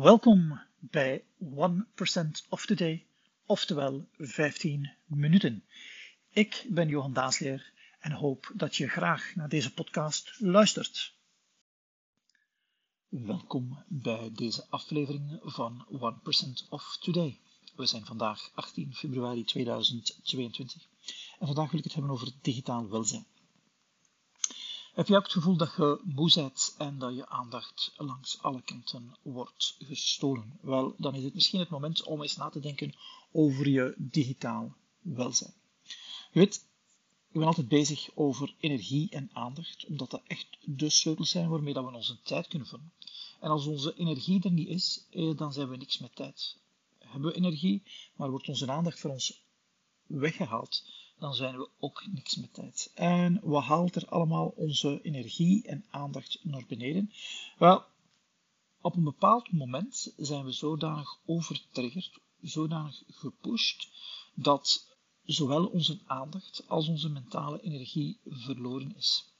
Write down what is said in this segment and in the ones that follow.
Welkom bij 1% of the Day, oftewel 15 minuten. Ik ben Johan Daasleer en hoop dat je graag naar deze podcast luistert. Welkom bij deze aflevering van 1% of Today. We zijn vandaag 18 februari 2022 en vandaag wil ik het hebben over digitaal welzijn. Heb je ook het gevoel dat je moe bent en dat je aandacht langs alle kanten wordt gestolen? Wel, dan is het misschien het moment om eens na te denken over je digitaal welzijn. Je weet, ik ben altijd bezig over energie en aandacht, omdat dat echt de sleutels zijn waarmee dat we onze tijd kunnen vullen. En als onze energie er niet is, eh, dan zijn we niks met tijd. Hebben we energie, maar wordt onze aandacht voor ons weggehaald, dan zijn we ook niks met tijd. En wat haalt er allemaal onze energie en aandacht naar beneden? Wel, op een bepaald moment zijn we zodanig overtriggerd, zodanig gepusht, dat zowel onze aandacht als onze mentale energie verloren is.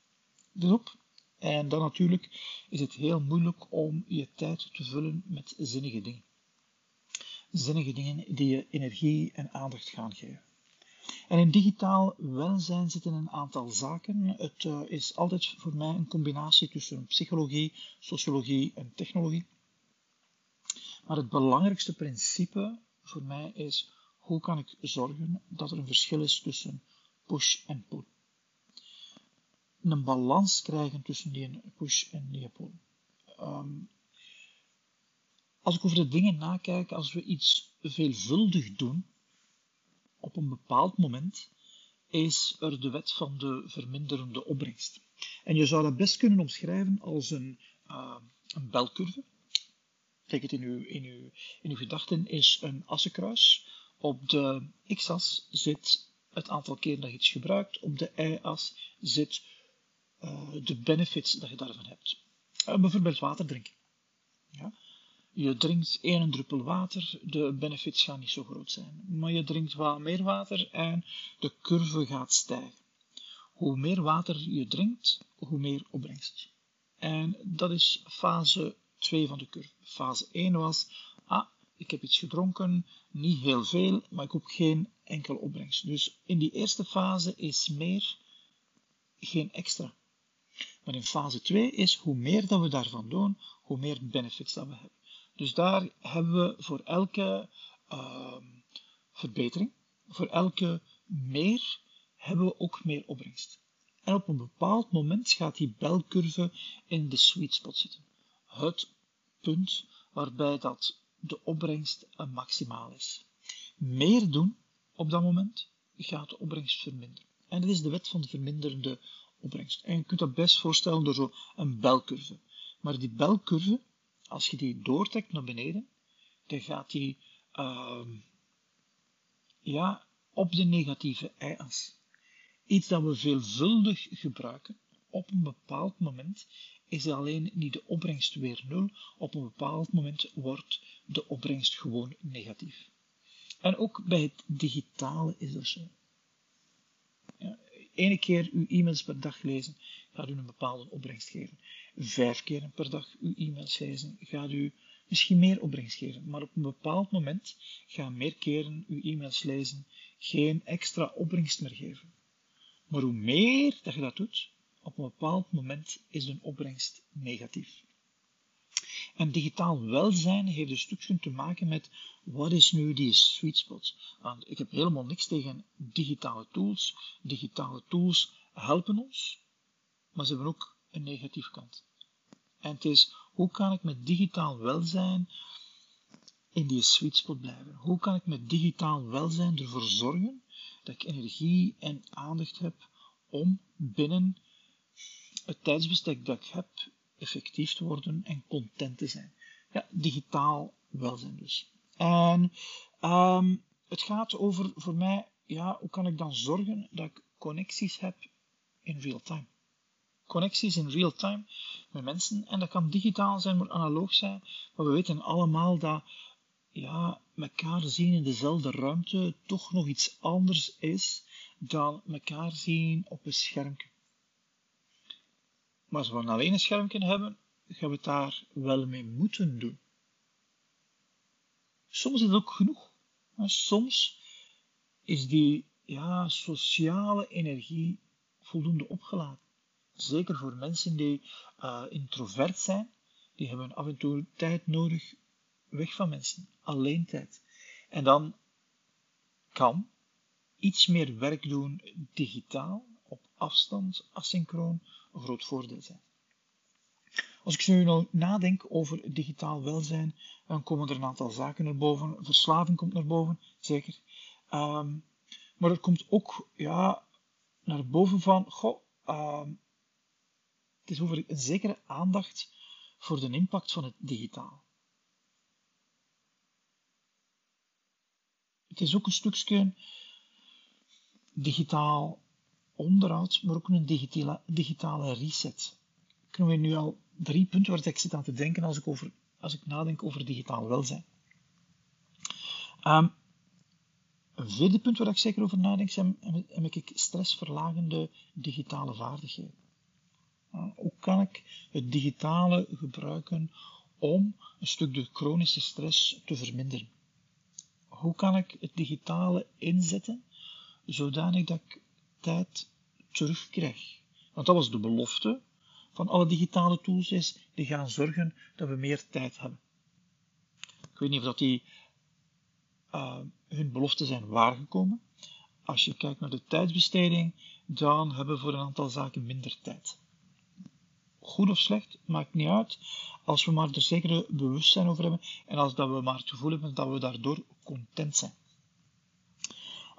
Dus op. En dan natuurlijk is het heel moeilijk om je tijd te vullen met zinnige dingen. Zinnige dingen die je energie en aandacht gaan geven. En in digitaal welzijn zitten een aantal zaken. Het uh, is altijd voor mij een combinatie tussen psychologie, sociologie en technologie. Maar het belangrijkste principe voor mij is hoe kan ik zorgen dat er een verschil is tussen push en pull. Een balans krijgen tussen die push en die pull. Um, als ik over de dingen nakijk, als we iets veelvuldig doen, op een bepaald moment is er de wet van de verminderende opbrengst. En je zou dat best kunnen omschrijven als een, uh, een belcurve. Kijk het in uw, in, uw, in uw gedachten is een assenkruis. Op de x-as zit het aantal keer dat je iets gebruikt. Op de y-as zit uh, de benefits dat je daarvan hebt. Uh, bijvoorbeeld water drinken. Ja? Je drinkt één druppel water, de benefits gaan niet zo groot zijn. Maar je drinkt wat meer water en de curve gaat stijgen. Hoe meer water je drinkt, hoe meer opbrengst. En dat is fase 2 van de curve. Fase 1 was, ah, ik heb iets gedronken, niet heel veel, maar ik heb geen enkel opbrengst. Dus in die eerste fase is meer geen extra. Maar in fase 2 is, hoe meer dat we daarvan doen, hoe meer benefits dat we hebben. Dus daar hebben we voor elke uh, verbetering, voor elke meer, hebben we ook meer opbrengst. En op een bepaald moment gaat die belcurve in de sweet spot zitten. Het punt waarbij dat de opbrengst maximaal is. Meer doen op dat moment gaat de opbrengst verminderen. En dat is de wet van de verminderende opbrengst. En je kunt dat best voorstellen door zo een belcurve. Maar die belcurve als je die doortrekt naar beneden, dan gaat die uh, ja, op de negatieve y-as. Iets dat we veelvuldig gebruiken, op een bepaald moment is alleen niet de opbrengst weer nul, op een bepaald moment wordt de opbrengst gewoon negatief. En ook bij het digitale is dat zo. Ja, Ene keer uw e-mails per dag lezen gaat u een bepaalde opbrengst geven vijf keer per dag uw e-mails lezen, gaat u misschien meer opbrengst geven. Maar op een bepaald moment gaan meer keren uw e-mails lezen geen extra opbrengst meer geven. Maar hoe meer dat je dat doet, op een bepaald moment is de opbrengst negatief. En digitaal welzijn heeft een stukje te maken met wat is nu die sweet spot. Want ik heb helemaal niks tegen digitale tools. Digitale tools helpen ons, maar ze hebben ook een negatieve kant. En het is, hoe kan ik met digitaal welzijn in die sweet spot blijven? Hoe kan ik met digitaal welzijn ervoor zorgen dat ik energie en aandacht heb om binnen het tijdsbestek dat ik heb effectief te worden en content te zijn? Ja, digitaal welzijn dus. En um, het gaat over voor mij, ja, hoe kan ik dan zorgen dat ik connecties heb in real time? connecties in real time met mensen. En dat kan digitaal zijn, moet analoog zijn. Maar we weten allemaal dat ja, elkaar zien in dezelfde ruimte toch nog iets anders is dan elkaar zien op een schermpje. Maar als we alleen een schermpje hebben, gaan we het daar wel mee moeten doen. soms is het ook genoeg. Maar soms is die ja, sociale energie voldoende opgeladen. Zeker voor mensen die uh, introvert zijn, die hebben af en toe tijd nodig weg van mensen, alleen tijd. En dan kan iets meer werk doen digitaal, op afstand, asynchroon, een groot voordeel zijn. Als ik nu nadenk over digitaal welzijn, dan komen er een aantal zaken naar boven. Verslaving komt naar boven, zeker. Um, maar er komt ook ja, naar boven van, goh, uh, het is over een zekere aandacht voor de impact van het digitaal. Het is ook een stukje digitaal onderhoud, maar ook een digitale, digitale reset. Ik noem nu al drie punten waar ik zit aan te denken als ik, over, als ik nadenk over digitaal welzijn. Um, een vierde punt waar ik zeker over nadenk, zijn heb ik stressverlagende digitale vaardigheden. Hoe kan ik het digitale gebruiken om een stuk de chronische stress te verminderen? Hoe kan ik het digitale inzetten zodanig dat ik tijd terugkrijg? Want dat was de belofte van alle digitale tools, is die gaan zorgen dat we meer tijd hebben. Ik weet niet of dat die uh, hun beloften zijn waargekomen. Als je kijkt naar de tijdsbesteding, dan hebben we voor een aantal zaken minder tijd. Goed of slecht, maakt niet uit. Als we maar er zekere bewustzijn over hebben en als dat we maar het gevoel hebben dat we daardoor content zijn.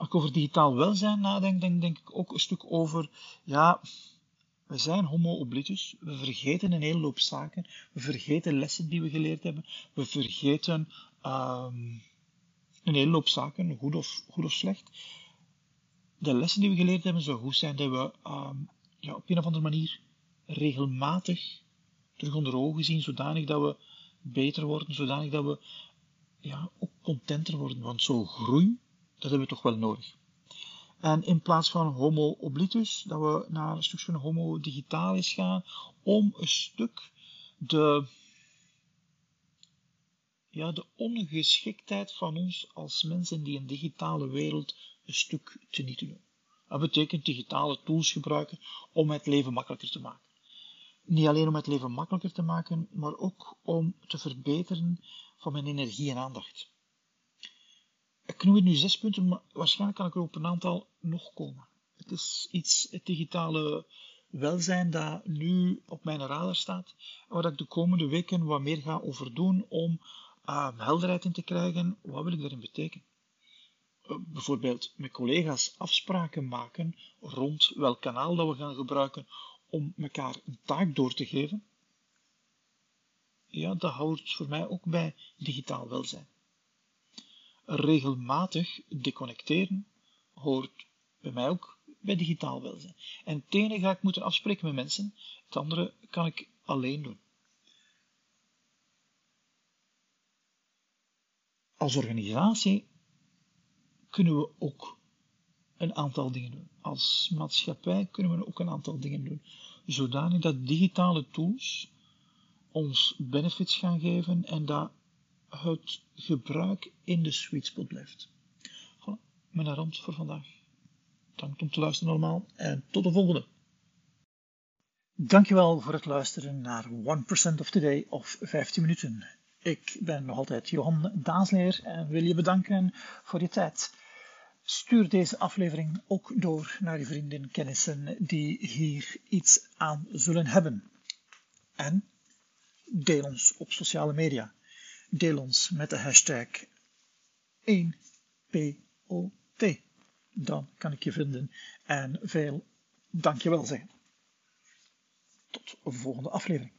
Als ik over digitaal welzijn nadenk, denk ik ook een stuk over, ja, we zijn homo oblitus, we vergeten een hele hoop zaken, we vergeten lessen die we geleerd hebben, we vergeten um, een hele hoop zaken, goed of, goed of slecht. De lessen die we geleerd hebben, zou goed zijn dat we um, ja, op een of andere manier regelmatig terug onder ogen zien, zodanig dat we beter worden, zodanig dat we ja, ook contenter worden. Want zo groei, dat hebben we toch wel nodig. En in plaats van homo oblitus, dat we naar een stukje homo digitalis gaan, om een stuk de ja, de ongeschiktheid van ons als mensen die digitale wereld een stuk te niet doen. Dat betekent digitale tools gebruiken om het leven makkelijker te maken. Niet alleen om het leven makkelijker te maken, maar ook om te verbeteren van mijn energie en aandacht. Ik het nu zes punten, maar waarschijnlijk kan ik er op een aantal nog komen. Het is iets, het digitale welzijn dat nu op mijn radar staat, waar ik de komende weken wat meer ga over doen om uh, helderheid in te krijgen. Wat wil ik daarin betekenen? Uh, bijvoorbeeld met collega's afspraken maken rond welk kanaal dat we gaan gebruiken om elkaar een taak door te geven. Ja, dat hoort voor mij ook bij digitaal welzijn. Regelmatig deconnecteren hoort bij mij ook bij digitaal welzijn. En het ene ga ik moeten afspreken met mensen, het andere kan ik alleen doen. Als organisatie kunnen we ook een aantal dingen doen. Als maatschappij kunnen we ook een aantal dingen doen. Zodanig dat digitale tools ons benefits gaan geven en dat het gebruik in de sweet spot blijft. Voilà, mijn rand voor vandaag. Dank om te luisteren allemaal en tot de volgende. Dankjewel voor het luisteren naar 1% of Today of 15 minuten. Ik ben nog altijd Johan Daasleer en wil je bedanken voor je tijd. Stuur deze aflevering ook door naar je vrienden en kennissen die hier iets aan zullen hebben. En deel ons op sociale media. Deel ons met de hashtag 1POT. Dan kan ik je vinden en veel dankjewel zeggen. Tot de volgende aflevering.